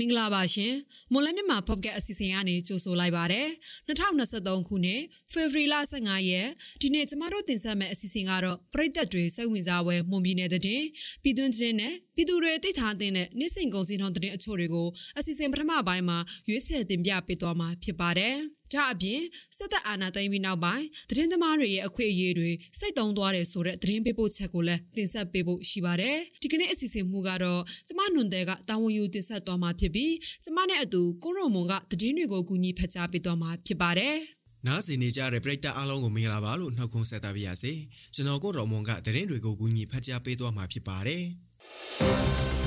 မင်္ဂလာပါရှင်မွန်လမြန်မာ podcast အစီအစဉ်ကနေကြိုဆိုလိုက်ပါရစေ2023ခုနှစ်ဖေဖော်ဝါရီလ15ရက်ဒီနေ့ကျမတို့တင်ဆက်မယ့်အစီအစဉ်ကတော့ပြည်သက်တွေစိတ်ဝင်စားပွဲမွန်ပြည်နယ်တဲ့တင်ပြည်တွင်းတဲ့နဲ့ပြည်သူတွေသိထားတဲ့နေ့စဉ်ကုန်စည်နှုန်းတဲ့အချို့တွေကိုအစီအစဉ်ပထမပိုင်းမှာရွေးချယ်တင်ပြပေးသွားမှာဖြစ်ပါတယ် ဒါအပြင်စစ်တပ်အာဏာသိမ်းပြီးနောက်ပိုင်းသတင်းသမားတွေရဲ့အခွင့်အရေးတွေစိတ်တုံးသွားတယ်ဆိုတဲ့သတင်းပေးပို့ချက်ကိုလည်းတင်ဆက်ပေးဖို့ရှိပါတယ်။ဒီကနေ့အစီအစဉ်မူကတော့ကျမနွန်တဲ့ကတာဝန်ယူတင်ဆက်သွားမှာဖြစ်ပြီးကျမနဲ့အတူကိုရုံမွန်ကသတင်းတွေကိုကူညီဖတ်ကြားပေးသွားမှာဖြစ်ပါတယ်။နားဆင်နေကြတဲ့ပရိသတ်အားလုံးကိုမင်္ဂလာပါလို့နှုတ်ခွန်းဆက်သပါရစေ။ကျွန်တော်ကိုရော်မွန်ကသတင်းတွေကိုကူညီဖတ်ကြားပေးသွားမှာဖြစ်ပါတယ်။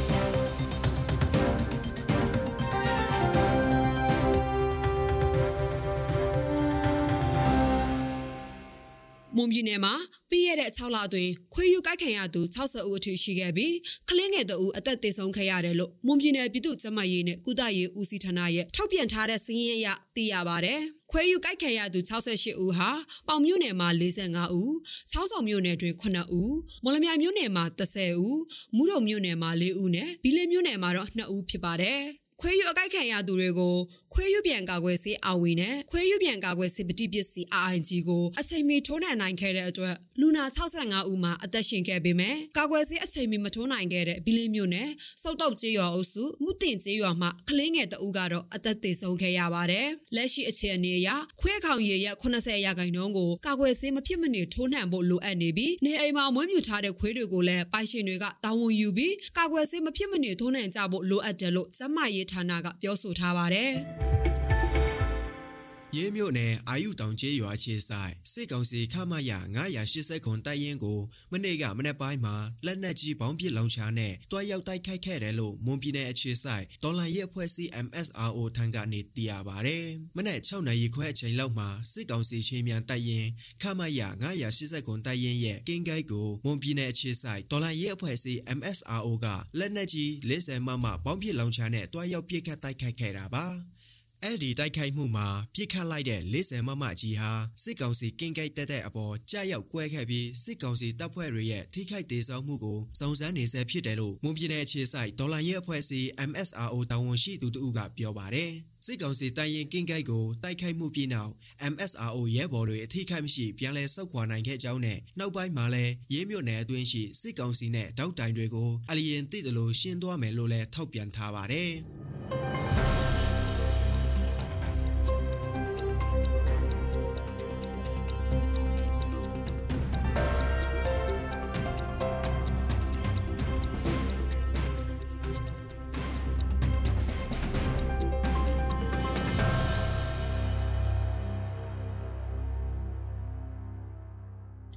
မွန်ပြည်နယ်မှာပြီးရတဲ့6လအတွင်းခွေးယူကိုက်ခံရသူ60ဦးအထိရှိခဲ့ပြီးကလင်းငယ်တအူအသက်သေဆုံးခဲ့ရတယ်လို့မွန်ပြည်နယ်ပြည်သူ့ကျန်းမာရေးနဲ့ကုသရေးဦးစီးဌာနရဲ့ထုတ်ပြန်ထားတဲ့စာရင်းအရသိရပါတယ်။ခွေးယူကိုက်ခံရသူ68ဦးဟာပေါင်မြို့နယ်မှာ45ဦး၊ချောင်းဆောင်မြို့နယ်တွင်9ဦး၊မော်လမြိုင်မြို့နယ်မှာ30ဦး၊မူးတုံမြို့နယ်မှာ4ဦးနဲ့ဘီလင်းမြို့နယ်မှာတော့2ဦးဖြစ်ပါတယ်။ခွေးယူအကိုက်ခံရသူတွေကို ခွေးယူပြန်ကာကွယ်ဆေးအာဝီနဲ့ခွေးယူပြန်ကာကွယ်ဆေးပတိပစ္စည်း RIG ကိုအချိန်မီထိုးနှံနိုင်ခဲ့တဲ့အတွက်လူနာ65ဦးမှာအသက်ရှင်ခဲ့ပေမဲ့ကာကွယ်ဆေးအချိန်မီမထိုးနိုင်ခဲ့တဲ့ဘီလင်းမြို့နယ်စောက်တော့ကျေးရွာအုပ်စုမုတင်ကျေးရွာမှာကလေးငယ်တအူးကတော့အသက်သေဆုံးခဲ့ရပါတယ်။လက်ရှိအခြေအနေအရခွေးခေါင်ရည်ရဲ့80ရာခိုင်နှုန်းကိုကာကွယ်ဆေးမဖြစ်မနေထိုးနှံဖို့လိုအပ်နေပြီးနေအိမ်မှာမွေးမြူထားတဲ့ခွေးတွေကိုလည်းပိုင်ရှင်တွေကတာဝန်ယူပြီးကာကွယ်ဆေးမဖြစ်မနေထိုးနှံကြဖို့လိုအပ်တယ်လို့ကျန်းမာရေးဌာနကပြောဆိုထားပါတယ်။ ရေးမြို့နယ်အာယုတောင်ကျေးရွာခြေဆိုင်စစ်ကောင်စီခမရ980ခွန်တိုက်ရင်ကိုမနေ့ကမနေ့ပိုင်းမှာလက်နက်ကြီးဘောင်းပစ်လောင်ချာနဲ့တွားရောက်တိုက်ခိုက်ခဲ့တယ်လို့မွန်ပြည်နယ်အခြေဆိုင်ဒေါ်လာရဲ့အဖွဲ့အစည်း MSRO ထံကနေသိရပါဗျ။မနေ့6နာရီခွဲအချိန်လောက်မှာစစ်ကောင်စီချင်းမြန်တိုက်ရင်ခမရ980ခွန်တိုက်ရင်ရဲ့ကင်းကိုက်ကိုမွန်ပြည်နယ်အခြေဆိုင်ဒေါ်လာရဲ့အဖွဲ့အစည်း MSRO ကလက်နက်ကြီး40မမဘောင်းပစ်လောင်ချာနဲ့တွားရောက်ပစ်ခတ်တိုက်ခိုက်ခဲ့တာပါ။ အဲ့ဒီတိုက်ခိုက်မှုမှာပြစ်ခတ်လိုက်တဲ့40မမကြီးဟာစစ်ကောင်စီကင်းကိတ်တက်တဲ့အပေါ်ကြားရောက်ကွဲခဲ့ပြီးစစ်ကောင်စီတပ်ဖွဲ့တွေရဲ့ထိခိုက်ဒေဆုံးမှုကိုစုံစမ်းနေဆဲဖြစ်တယ်လို့မွန်ပြည်နယ်အခြေစိုက်ဒေါ်လာရဲအဖွဲ့အစည်း MSRO တာဝန်ရှိသူတို့ကပြောပါတယ်စစ်ကောင်စီတိုင်ရင်ကင်းကိတ်ကိုတိုက်ခိုက်မှုပြီးနောက် MSRO ရဲဘော်တွေအထိခိုက်မရှိပြန်လည်ဆုတ်ခွာနိုင်ခဲ့ကြောင်းနဲ့နောက်ပိုင်းမှာလည်းရေးမြို့နယ်အတွင်းရှိစစ်ကောင်စီနဲ့တောက်တိုင်တွေကိုအလျင်သိတယ်လို့ရှင်းသွားမယ်လို့လည်းထောက်ပြန်ထားပါတယ်။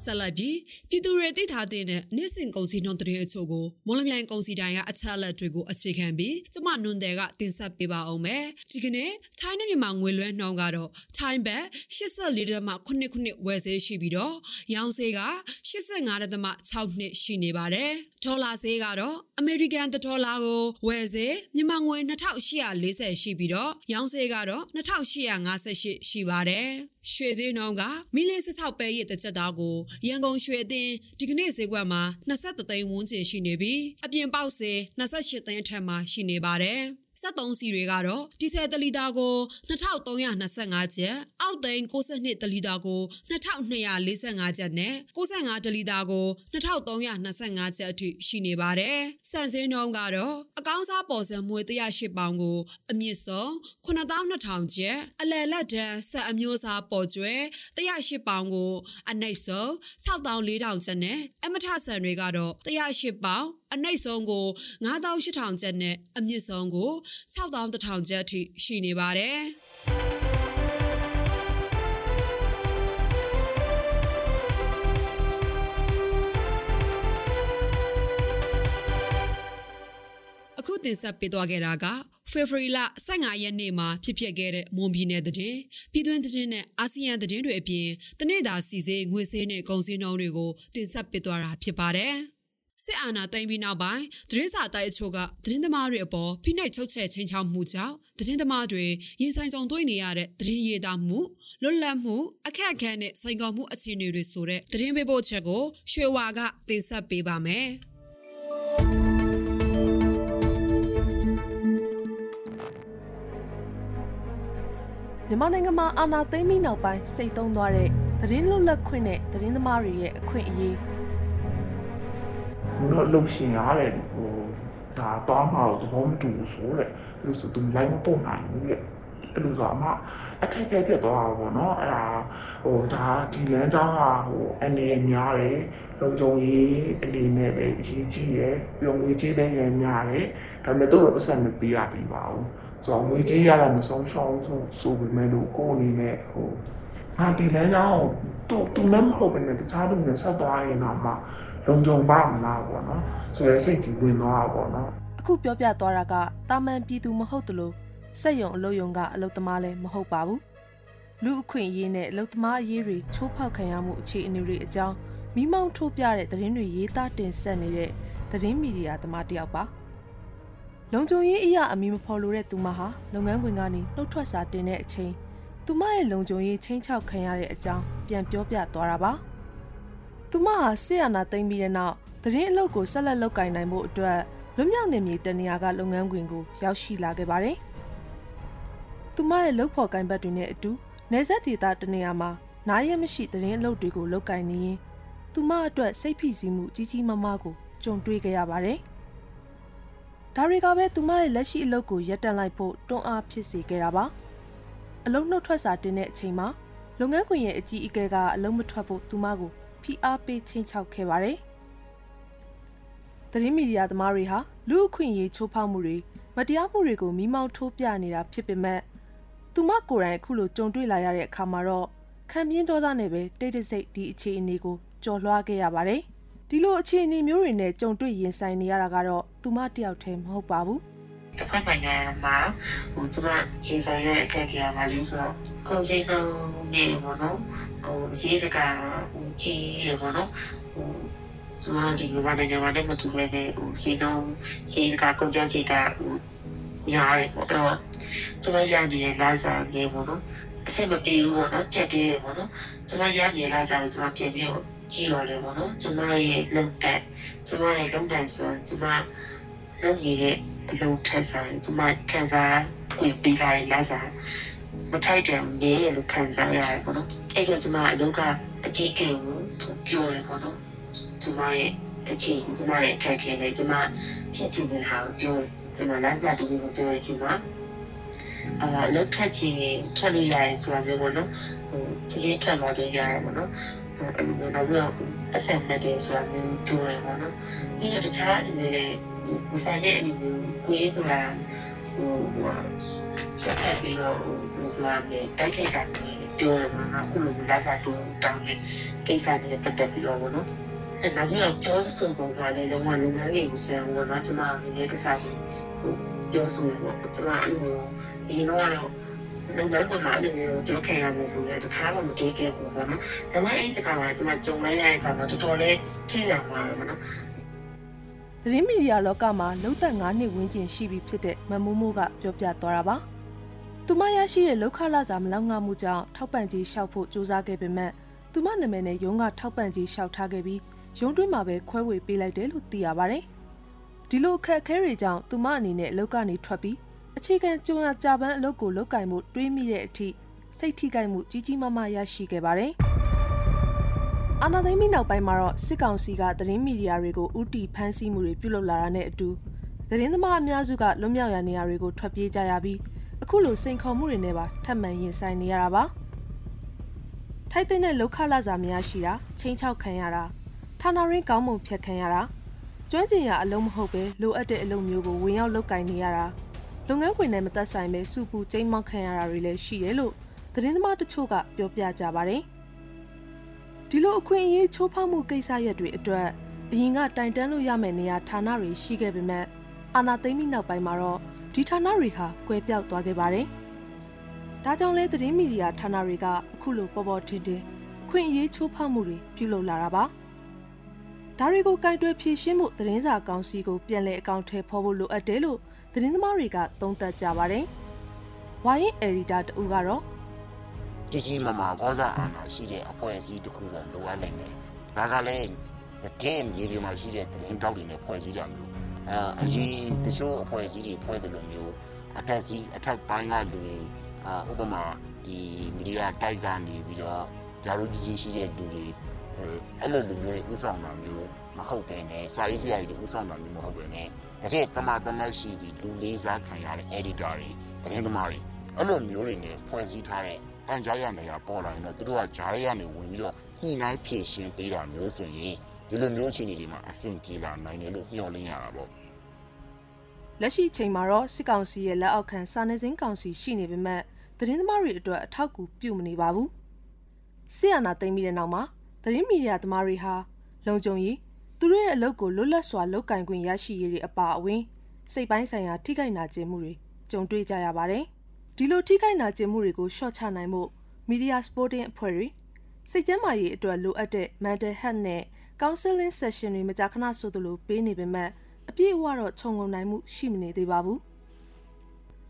ဆက်လက်ပြီးပြည်သူတွေသိထားတဲ့နေ့စဉ်ကုန်စည်နှုန်းတဲ့အချို့ကိုမော်လမြိုင်ကုန်စည်တိုင်းကအချက်အလက်တွေကိုအခြေခံပြီးကျမနွန်တယ်ကတင်ဆက်ပေးပါအောင်မယ်ဒီကနေ့ထိုင်းနဲ့မြန်မာငွေလွှဲနှုန်းကတော့ထိုင်းဘတ်84.8ခုနှစ်ဝယ်ဈေးရှိပြီးတော့ရောင်းဈေးက85.6နှစ်ရှိနေပါတယ်ဒေါ်လာဈေးကတော့အမေရိကန်ဒေါ်လာကိုဝယ်ဈေးမြန်မာငွေ2840ရှိပြီးတော့ရောင်းဈေးကတော့2858ရှိပါတယ်။ ရွှေဈေးနှုန်းကမီလ16ပဲရတဲ့ချက်သားကိုရန်ကုန်ရွှေအသင်းဒီကနေ့ဈေးကွက်မှာ23သိန်းဝန်းကျင်ရှိနေပြီးအပြင်ပေါက်ဈေး28သိန်းအထက်မှာရှိနေပါတယ်။ 73စီတွေကတော့ဒီဇယ်တလီတာကို2325ကျပ်အောက်သိန်း62တလီတာကို2245ကျပ်နဲ့65တလီတာကို2325ကျပ်အထိရှိနေပါတယ်။စံစင်းနှုန်းကတော့အကောင်းစားပေါ်စံမွေ108ပေါင်ကိုအမြင့်ဆုံး9200ကျပ်အလယ်လက်တန်းဆက်အမျိုးအစားပေါ်ကျွဲ108ပေါင်ကိုအနှိမ့်ဆုံး6400ကျပ်နဲ့အမထဆန်တွေကတော့108ပေါင် အနှိမ့်ဆုံးကို9800ကျပ်နဲ့အမြင့်ဆုံးကို6100ကျပ်အထိရှိနေပါတယ်။အခုတင်ဆက်ပေးသွားခဲ့တာကဖေဖော်ဝါရီလ15ရက်နေ့မှာဖြစ်ပျက်ခဲ့တဲ့မွန်ပြည်နယ်တည်ပြည်တွင်းတည်နဲ့အာဆီယံတည်တွေအပြင်တနေ့တာစီစေးငွေစေးနဲ့ကုန်စည်နှုန်းတွေကိုတင်ဆက်ပေးသွားတာဖြစ်ပါတယ်။ စစ်အာဏာသိမ်းပြီးနောက်ပိုင်းသတင်းစာတိုက်အချို့ကသတင်းသမားတွေအပေါ်ဖိနှိပ်ချုပ်ချယ်ချင်းချောက်မှုကြောင့်သတင်းသမားတွေရင်ဆိုင်ကြုံတွေ့နေရတဲ့သတင်းရည်သားမှုလွတ်လပ်မှုအခက်အခဲနဲ့စိန်ခေါ်မှုအခြေအနေတွေဆိုတဲ့သတင်းပေးပို့ချက်ကိုရွှေဝါကတင်ဆက်ပေးပါမယ်။မြန်မာနိုင်ငံမှာအာဏာသိမ်းပြီးနောက်ပိုင်းစိတ်သုံးသွားတဲ့သတင်းလွတ်လပ်ခွင့်နဲ့သတင်းသမားတွေရဲ့အခွင့်အရေးဘူး တော့လုံရှင်ရတယ်ဟိုဒါတော့မှတော့သဘောမတူဘူးဆိုတဲ့လို့ဆိုသူလိုက်မပို့နိုင်ဘူးလေအဲ့လိုဆိုအမအခက်အခဲဖြစ်သွားတာပေါ့နော်အဲ့ဒါဟိုဒါဒီလမ်းကြောင်းကဟိုအနေများတယ်လုံခြုံရေးအနေနဲ့ပဲအရေးကြီးရယ်ပြီးတော့ငွေကြေးလည်းရများတယ်ဒါပေမဲ့သူ့တော့ပတ်စံမပေးရပြီပါဘူးဆိုတော့ငွေကြေးရတာမဆုံးရှုံးဆိုဆိုပေမဲ့လို့ကိုယ်အနေနဲ့ဟိုငါဒီလမ်းကြောင်းကိုသူသူလည်းမဟုတ်ဘဲနဲ့တခြားလူနဲ့ဆက်သွားရင်တော့မှ လုံခြုံပါမလားပေါ့နော်ဆိုရဲစိတ်ကြီးဝင်သွားတာပေါ့နော်အခုပြောပြသွားတာကတာမန်ပြည်သူမဟုတ်တလို့စက်ယုံအလုပ်ယုံကအလုပ်သမားလည်းမဟုတ်ပါဘူးလူအခွင့်အရေးနဲ့အလုပ်သမားအရေးတွေချိုးဖောက်ခံရမှုအခြေအနေတွေအကြောင်းမိမောင်းထိုးပြတဲ့သတင်းတွေရေးသားတင်ဆက်နေတဲ့သတင်းမီဒီယာသမားတစ်ယောက်ပါလုံခြုံရေးအရာအမီမဖော်လို့တဲ့သူမဟာလုပ်ငန်းခွင်ကနေနှုတ်ထွက်စာတင်တဲ့အချိန်သူမရဲ့လုံခြုံရေးချင်းချောက်ခံရတဲ့အကြောင်းပြန်ပြောပြသွားတာပါ သူမဟာဆီယနာသိမ့်ပြီးတဲ့နောက်သတင်းအလုပ်ကိုဆက်လက်လုပ်ကိုင်နိုင်ဖို့အတွက်လွတ်မြောက်နေမြေတနေရာကလုပ်ငန်းခွင်ကိုရောက်ရှိလာခဲ့ပါတယ်။သူမရဲ့လုပ်ဖော်ကိုင်ဘက်တွေနဲ့အတူနေဆက်ဒေတာတနေရာမှာနားရဲမရှိသတင်းအလုပ်တွေကိုလုပ်ကိုင်နေရင်သူမအတွက်စိတ်ဖိစီးမှုကြီးကြီးမားမားကိုကြုံတွေ့ခဲ့ရပါတယ်။ဒါတွေကပဲသူမရဲ့လက်ရှိအလုပ်ကိုရပ်တန့်လိုက်ဖို့တွန်းအားဖြစ်စေခဲ့တာပါ။အလုံးနှုတ်ထွက်စာတင်တဲ့အချိန်မှာလုပ်ငန်းခွင်ရဲ့အကြီးအကဲကအလုံးမထွက်ဖို့သူမကို ဖိအားပေးချင်းချောက်ခဲ့ပါတယ်။သတင်းမီဒီယာသမားတွေဟာလူအခွင့်အရေးချိုးဖောက်မှုတွေမတရားမှုတွေကိုမိမောင်းထိုးပြနေတာဖြစ်ပေမဲ့သူမကိုယ်တိုင်အခုလိုကြုံတွေ့လာရတဲ့အခါမှာတော့ခံပြင်းဒေါသနဲ့ပဲတိတ်တဆိတ်ဒီအခြေအနေကိုကြော်လွှားခဲ့ရပါတယ်။ဒီလိုအခြေအနေမျိုးတွေနဲ့ကြုံတွေ့ရင်ဆိုင်နေရတာကတော့သူမတယောက်တည်းမဟုတ်ပါဘူး။ တစ်ဖက်နိုင်ငံမှာဟိုကျမရေဆိုင်ရဲ့အခက်အခဲမှာလေးဆိုတော့ကုန်စည်နှုန်းနေပေါ့နော်ဟိုရေးစကားဟိုကြီးရပေါ့နော်ဟိုကျမဒီမြန်မာနိုင်ငံမှာလည်းမတူပဲဟိုစီနှုန်းရေးစကားကုန်ကျစရိတ်ကဟိုညားရပေါ့တော့ကျမရနေတဲ့လာစားနေပေါ့နော်အဆင်မပြေဘူးပေါ့နော်ချက်သေးတယ်ပေါ့နော်ကျမရနေတဲ့လာစားကိုကျမပြင်ပြီးတော့ကြည့်ရလေပေါ့နော်ကျမရဲ့လုံတက်ကျမရဲ့လုံတန်ဆိုကျမလုံရရဲ့ အလုံးထက်ဆိုင်ကျမခံစားဝင်ပြီးလာရင်လာစားမထိုက်တယ်နေရလို့ခံစားရတယ်ပေါ့နော်အဲ့တော့ကျမအလုံးကအကြီးကင်းကိုပြောရပေါ့နော်ကျမရဲ့အချင်းကျမရဲ့အခက်အခဲလေးကျမဖြစ်ချင်တဲ့ဟာကိုပြောကျမလက်စားတူကိုပြောရချင်ပါအာလောက်ထက်ချင်ထွက်လို့ရတယ်ဆိုတာမျိုးပေါ့နော်ဟိုချစ်ချင်းထွက်လာလို့ရတယ်ပေါ့နော် အဲ့လိုမျိုးတော့အဆက်နဲ့တည်းဆိုတာမျိုးပြောရပေါ့နော်ဒီတခြားအနေနဲ့ဒီဆိုင်ရဲ့အနေနဲ့ကိုယ်ကဟိုဆက်ဆက်ပြီးတော့ဟိုဘာလဲတိုက်ခိုက်တာပြောရမှာအခုလိုလာစားတူတောင်းနေကိစ္စတွေပတ်သက်ပြီးတော့ဘောနော်အဲ့ဒါကြီးတော့ပြောဆိုပုံကလည်းလုံးဝလုံးဝလေးကိုဆန်ဘောနော်ကျမရဲ့ကိစ္စတွေဟိုပြောဆိုတော့ကျမအဲ့လိုဒီတော့ တော့လုံးဝကမှလည်းပြောခဲ့ရမယ်ဆိုရင်တခါမှမတွေ့ခဲ့ဘူးပေါ့နော်။ဒါမှအဲ့ဒီကမှာကျမကြုံလိုက်ရတဲ့အခါမှာတော်တော်လေးထိရမှာပေါ့နော်သတင်းမီဒီယာလောကမှာလုံသက်9နှစ်ဝန်းကျင်ရှိပြီဖြစ်တဲ့မမိုးမိုးကပြောပြသွားတာပါ။သူမရရှိတဲ့လောက်ခလာစာမလောက်ငှမှုကြောင့်ထောက်ပံ့ကြေးလျှောက်ဖို့ကြိုးစားခဲ့ပေမဲ့သူမနာမည်နဲ့ရုံးကထောက်ပံ့ကြေးလျှောက်ထားခဲ့ပြီးရုံးတွင်းမှာပဲခွဲဝေပေးလိုက်တယ်လို့သိရပါတယ်။ဒီလိုအခက်အခဲတွေကြောင့်သူမအနေနဲ့အလုပ်ကနေထွက်ပြီး အခြေခံကြုံရကြပန်းအလုပ်ကိုလုပ်ကင်မှုတွေးမိတဲ့အထိစိတ်ထိခိုက်မှုကြီးကြီးမားမားရရှိခဲ့ပါတယ်။အာနာသိမ့်ပြီးနောက်ပိုင်းမှာတော့စစ်ကောင်စီကသတင်းမီဒီယာတွေကိုဥတီဖမ်းဆီးမှုတွေပြုလုပ်လာတာနဲ့အတူသတင်းသမားအများစုကလွတ်မြောက်ရနေရာတွေကိုထွက်ပြေးကြရပြီးအခုလိုစိန်ခေါ်မှုတွေနဲ့ပါထပ်မံရင်ဆိုင်နေရတာပါထိုက်တဲ့လောက်ခလာစာများရှိတာချင်းချောက်ခံရတာဌာနရင်းကောင်းမုံဖြတ်ခံရတာကျွမ်းကျင်ရအလုံးမဟုတ်ပဲလိုအပ်တဲ့အလုပ်မျိုးကိုဝင်ရောက်လုပ်ကင်နေရတာ လုပ်ငန်းခွင်နဲ့မသက်ဆိုင်ပဲစုပူကျိမ်းမောက်ခံရတာတွေလည်းရှိတယ်လို့သတင်းသမားတချို့ကပြောပြကြပါတယ်ဒီလိုအခွင့်အရေးချိုးဖောက်မှုကိစ္စရပ်တွေအတွက်အရင်ကတိုင်တန်းလို့ရမယ့်နေရာဌာနတွေရှိခဲ့ပေမဲ့အာဏာသိမ်းပြီးနောက်ပိုင်းမှာတော့ဒီဌာနတွေဟာကွဲပြောက်သွားခဲ့ပါတယ်။ဒါကြောင့်လဲသတင်းမီဒီယာဌာနတွေကအခုလိုပေါ်ပေါ်ထင်ထင်အခွင့်အရေးချိုးဖောက်မှုတွေပြုလုပ်လာတာပါ။ဒါတွေကိုကင်တွယ်ဖြေရှင်းမှုသတင်းစာကောင်စီကိုပြန်လည်အကောင့်ထဲဖော်ဖို့လိုအပ်တယ်လို့ သတင်းသမားတွေကသုံးသပ်ကြပါတယ်။ဝိုင်းအယ်ဒီတာတူကတော့ကြီးကြီးမားမားကောစားအာဏာရှိတဲ့အဖွဲ့အစည်းတစ်ခုကလိုအပ်နိုင်တယ်။ဒါကလည်းတကယ်မြေပြင်မှာရှိတဲ့သတင်းတောက်တွေနဲ့ဖွဲ့စည်းတာမျိုးအဲအရင်တချို့အဖွဲ့အစည်းတွေဖွဲ့တယ်လို့မျိုးအထက်စီးအထက်ပိုင်းကလူတွေအာဥပမာဒီမီဒီယာတိုက်ကနေပြီးတော့ ဂျာရူကြီးကြီးရှိတဲ့လူတွေအဲ့လိုလူမျိုးတွေဥဆောင်တာမျိုးမဟုတ်ဘဲနဲ့စာရေးဆရာကြီးတွေဥဆောင်တာမျိုးမဟုတ်ဘဲနဲ့တကယ်တမတမရှိဒီလူလေးစားခံရတဲ့ editor တွေသတင်းသမားတွေအဲ့လိုမျိုးတွေနဲ့ဖွဲ့စည်းထားတဲ့တန်ကြားရနေရပေါ်လာရင်တော့သူတို့ကဂျားရရနေဝင်ပြီးတော့ညှိနှိုင်းဖြည့်ရှင်းပေးတာမျိုးဆိုရင်ဒီလိုမျိုးအခြေအနေတွေမှာအဆင်ပြေလာနိုင်တယ်လို့ညှော်လင့်ရတာပေါ့လက်ရှိချိန်မှာတော့စစ်ကောင်စီရဲ့လက်အောက်ခံစာနယ်ဇင်းကောင်စီရှိနေပေမဲ့သတင်းသမားတွေအတွက်အထောက်အကူပြုမနေပါဘူး ဆီယနာသိမ်းပြီးတဲ့နောက်မှာသတင်းမီဒီယာသမားတွေဟာလုံခြုံရေးသူတို့ရဲ့အလုပ်ကိုလွတ်လပ်စွာလုပ်ကင်ခွင့်ရရှိရေးတွေအပါအဝင်စိတ်ပိုင်းဆိုင်ရာထိခိုက်နာကျင်မှုတွေကြုံတွေ့ကြရပါတယ်ဒီလိုထိခိုက်နာကျင်မှုတွေကိုရှော့ချနိုင်မှုမီဒီယာစပိုတင်းအဖွဲ့တွေစိတ်ကျန်းမာရေးအတွက်လိုအပ်တဲ့ mental health နဲ့ counseling session တွေမကြာခဏဆိုသလိုပေးနေပေမဲ့အပြည့်အဝတော့ခြုံငုံနိုင်မှုရှိမနေသေးပါဘူး။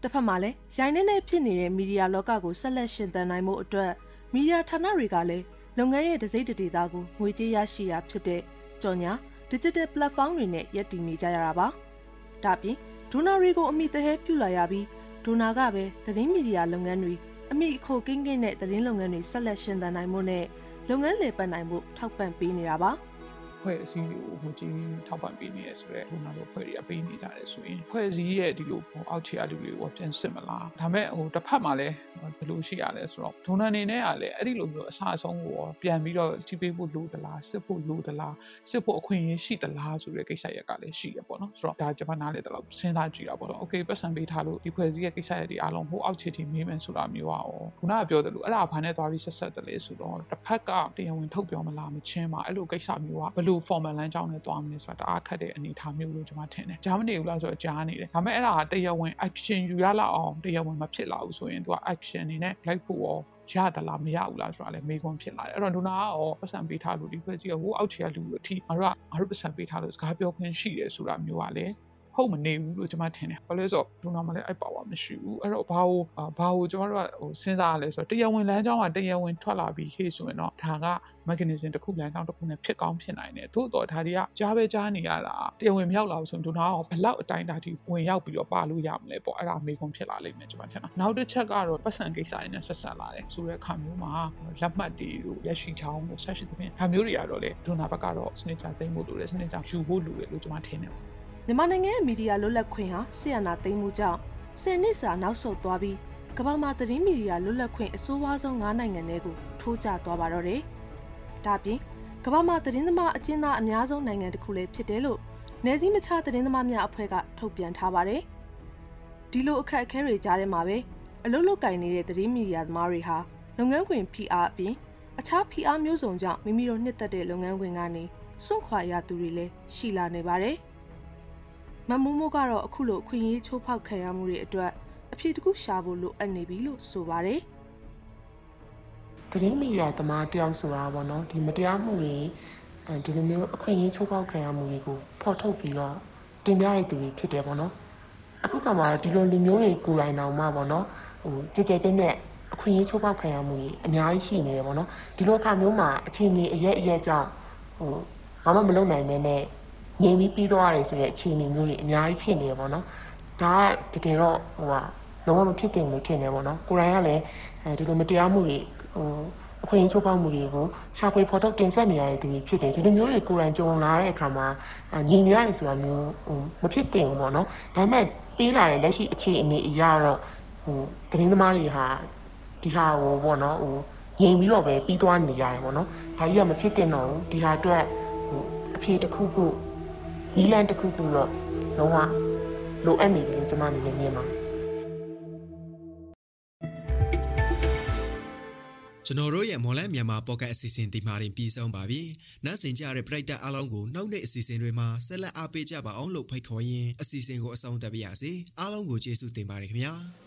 တစ်ဖက်မှာလည်းရိုင်းနေနေဖြစ်နေတဲ့မီဒီယာလောကကိုဆက်လက်ရှင်သန်နိုင်မှုအတွက် မီဒီယာဌာနတွေကလည်းလုပ်ငန်းရဲ့ဒစိမ့်တဒေတာကိုငွေကြေးရရှိရာဖြစ်တဲ့ကြော်ညာ digital platform တွေနဲ့ရပ်တည်နေကြရတာပါ။ဒါပြင်ဒိုနာတွေကိုအမိတဟဲပြုလာရပြီးဒိုနာကပဲသတင်းမီဒီယာလုပ်ငန်းတွေအမိအခိုကင်းကင်းနဲ့သတင်းလုပ်ငန်းတွေဆက်လက်ရှင်သန်နိုင်မှုနဲ့လုပ်ငန်းလည်ပတ်နိုင်မှုထောက်ပံ့ပေးနေတာပါ။ ဖွဲ့အစည်းတွေကိုဟိုကြီးထောက်ပံ့ပေးနေရဆိုတော့ဒိုနာတို့ဖွဲ့တွေကပေးနေကြတယ်ဆိုရင်ဖွဲ့စည်းရဲ့ဒီလိုအောက်ခြေအတူတွေကိုပြန်စစ်မလားဒါမဲ့ဟိုတစ်ဖက်မှာလည်းဘယ်လိုရှိရလဲဆိုတော့ဒိုနာနေနဲ့ကလည်းအဲ့ဒီလိုမျိုးအစားအဆုံးကိုပြန်ပြီးတော့ကြည့်ပေးဖို့လိုသလားစစ်ဖို့လိုသလားစစ်ဖို့အခွင့်အရေးရှိသလားဆိုတဲ့ကိစ္စရက်ကလည်းရှိရပေါ့နော်ဆိုတော့ဒါကျွန်မနားလေတော့စဉ်းစားကြည့်တာပေါ့နော်โอเคပတ်စံပေးထားလို့ဒီဖွဲ့စည်းရဲ့ကိစ္စရက်တွေအားလုံးဟိုအောက်ခြေထိမေးမယ်ဆိုတာမျိုးอ่ะခုနကပြောတယ်လို့အဲ့ဒါဘာနဲ့သွားပြီးဆက်ဆက်တယ်လေဆိုတော့တစ်ဖက်ကတရားဝင်ထုတ်ပြောမလားမချင်းပါအဲ့လိုကိစ္စမျိုးอ่ะဘယ် လို formal လမ်းကြောင်းနဲ့သွားမလဲဆိုတာတအားခက်တဲ့အနေအထားမျိုးလို့ကျွန်မထင်တယ်ကြားမနေဘူးလားဆိုတော့ကြားနေတယ်ဒါပေမဲ့အဲ့ဒါကတရားဝင် action ယူရလောက်အောင်တရားဝင်မဖြစ်လာဘူးဆိုရင်သူက action အနေနဲ့လိုက်ဖို့ရောရသလားမရဘူးလားဆိုတာလည်းမေးခွန်းဖြစ်လာတယ်အဲ့တော့ဒိုနာကရောပတ်စံပေးထားလို့ဒီဖွဲ့ကြီးကဟိုအောက်ခြေကလူတို့အထိငါတို့ကငါတို့ပတ်စံပေးထားလို့စကားပြောခွင့်ရှိတယ်ဆိုတာမျိုးကလည်း ဟုတ်မနေဘူးလို့ကျွန်မထင်တယ်ဘာလို့လဲဆိုတော့ဒိုနာမလည်းအဲ့ပါဝါမရှိဘူးအဲ့တော့ဘာကိုဘာကိုကျွန်တော်တို့ကဟိုစဉ်းစားရလဲဆိုတော့တရားဝင်လမ်းကြောင်းကတရားဝင်ထွက်လာပြီးဟေ့ဆိုရင်တော့ဒါက mechanism တစ်ခုလမ်းကြောင်းတစ်ခုနဲ့ဖြစ်ကောင်းဖြစ်နိုင်တယ်သို့တော့ဒါတွေကကြားပဲကြားနေရတာတရားဝင်မရောက်လာဘူးဆိုရင်ဒိုနာကဘလောက်အတိုင်းတာထိဝင်ရောက်ပြီးတော့ပါလို့ရမလဲပေါ့အဲ့ဒါမေးခွန်းဖြစ်လာလိမ့်မယ်ကျွန်မထင်တာနောက်တစ်ချက်ကတော့ပတ်စံကိစ္စတွေနဲ့ဆက်ဆက်လာတယ်ဆိုတဲ့အခါမျိုးမှာလက်မှတ်တွေကိုရရှိချောင်းကိုဆက်ရှိသဖြင့်ဒါမျိုးတွေကတော့လေဒိုနာဘက်ကတော့စနစ်ချသိမ်းဖို့လိုတယ်စနစ်ချယူဖို့လိုတယ်လို့ကျွန်မထင်တယ် မြန်မာနိုင်ငံရဲ့မီဒီယာလွတ်လပ်ခွင့်ဟာဆီယနာသိမ်းမှုကြောင့်ဆယ်နှစ်စာနောက်ဆုတ်သွားပြီးကမ္ဘာမှာသတင်းမီဒီယာလွတ်လပ်ခွင့်အဆိုးဝါးဆုံး၅နိုင်ငံတွေကိုထိုးကျသွားပါတော့တယ်။ဒါပြင်ကမ္ဘာမှာသတင်းသမားအကျဉ်းသားအများဆုံးနိုင်ငံတစ်ခုလည်းဖြစ်တယ်လို့နယ်စည်းမခြားသတင်းသမားများအဖွဲ့ကထုတ်ပြန်ထားပါတယ်။ဒီလိုအခက်အခဲတွေကြားထဲမှာပဲအလုပ်လုပ်ကင်နေတဲ့သတင်းမီဒီယာသမားတွေဟာလုပ်ငန်းခွင် PR အပြင်အခြား PR မျိုးစုံကြောင့်မိမိတို့နှစ်သက်တဲ့လုပ်ငန်းခွင်ကနေစွန့်ခွာရသူတွေလည်းရှိလာနေပါတယ်။ မမိုးမိုးကတော့အခုလိုအခွင့်အရေးချိုးဖောက်ခံရမှုတွေအတွက်အဖြစ်တခုရှာဖို့လိုအပ်နေပြီလို့ဆိုပါတယ်။သတင်းမီဒီယာသမားတယောက်ဆိုတာပေါ့နော်ဒီမတရားမှုတွေအဲဒီလိုမျိုးအခွင့်အရေးချိုးဖောက်ခံရမှုတွေကိုဖော်ထုတ်ပြီးတော့တင်ပြရတဲ့သူတွေဖြစ်တယ်ပေါ့နော်။အခုကမှဒီလိုလူမျိုးတွေကိုယ်တိုင်တောင်မှပေါ့နော်ဟိုကြည်ကြဲပြည့်နဲ့အခွင့်အရေးချိုးဖောက်ခံရမှုတွေအများကြီးရှိနေတယ်ပေါ့နော်။ဒီလိုအခါမျိုးမှာအချိန်ကြီးအရက်အရက်ကြောင့်ဟိုဘာမှမလုပ်နိုင်မဲနဲ့ ငြိမ်ပြီးပြီးသွားရတယ်ဆိုတဲ့အခြေအနေမျိုးတွေအများကြီးဖြစ်နေရပါတော့။ဒါကတကယ်တော့ဟိုဟာလုံးဝမဖြစ်တင်လို့ထင်တယ်ပေါ့နော်။ကိုရိုင်းကလည်းအဲဒီလိုမတရားမှုတွေဟိုအခွင့်အရေးချိုးဖောက်မှုတွေကိုရှာဖွေဖော်ထုတ်တင်ဆက်နေရတဲ့သူတွေဖြစ်တယ်ဒီလိုမျိုးတွေကိုယ်တိုင်ကြုံလာတဲ့အခါမှာငြိမ်နေရတယ်ဆိုတာမျိုးဟိုမဖြစ်တင်ဘူးပေါ့နော်ဒါပေမဲ့ပေးလာတဲ့လက်ရှိအခြေအနေအရတော့ဟိုတင်းသမားတွေဟာဒီဟာကိုပေါ့နော်ဟိုငြိမ်ပြီးတော့ပဲပြီးသွားနေရတယ်ပေါ့နော်ဒါကြီးကမဖြစ်တင်တော့ဘူးဒီဟာအတွက်ဟိုအဖြေတစ်ခုခု နီလန်တစ်ခုခုတော့လုံးဝလိုအပ်နေပြီလို့ကျွန်မအနေနဲ့မြင်ပါတယ်ကျွန်တော်တို့ရဲ့မော်လန်မြန်မာပေါ့ကတ်အစီအစဉ်ဒီမှာတင်ပြီးဆုံးပါပြီ။နောက်ဆင်ကြတဲ့ပရိသတ်အားလုံးကိုနောက်နေ့အစီအစဉ်တွေမှာဆက်လက်အားပေးကြပါအောင်လို့ဖိတ်ခေါ်ရင်းအစီအစဉ်ကိုအဆုံးသတ်ပါရစေ။အားလုံးကိုကျေးဇူးတင်ပါတယ်ခင်ဗျာ။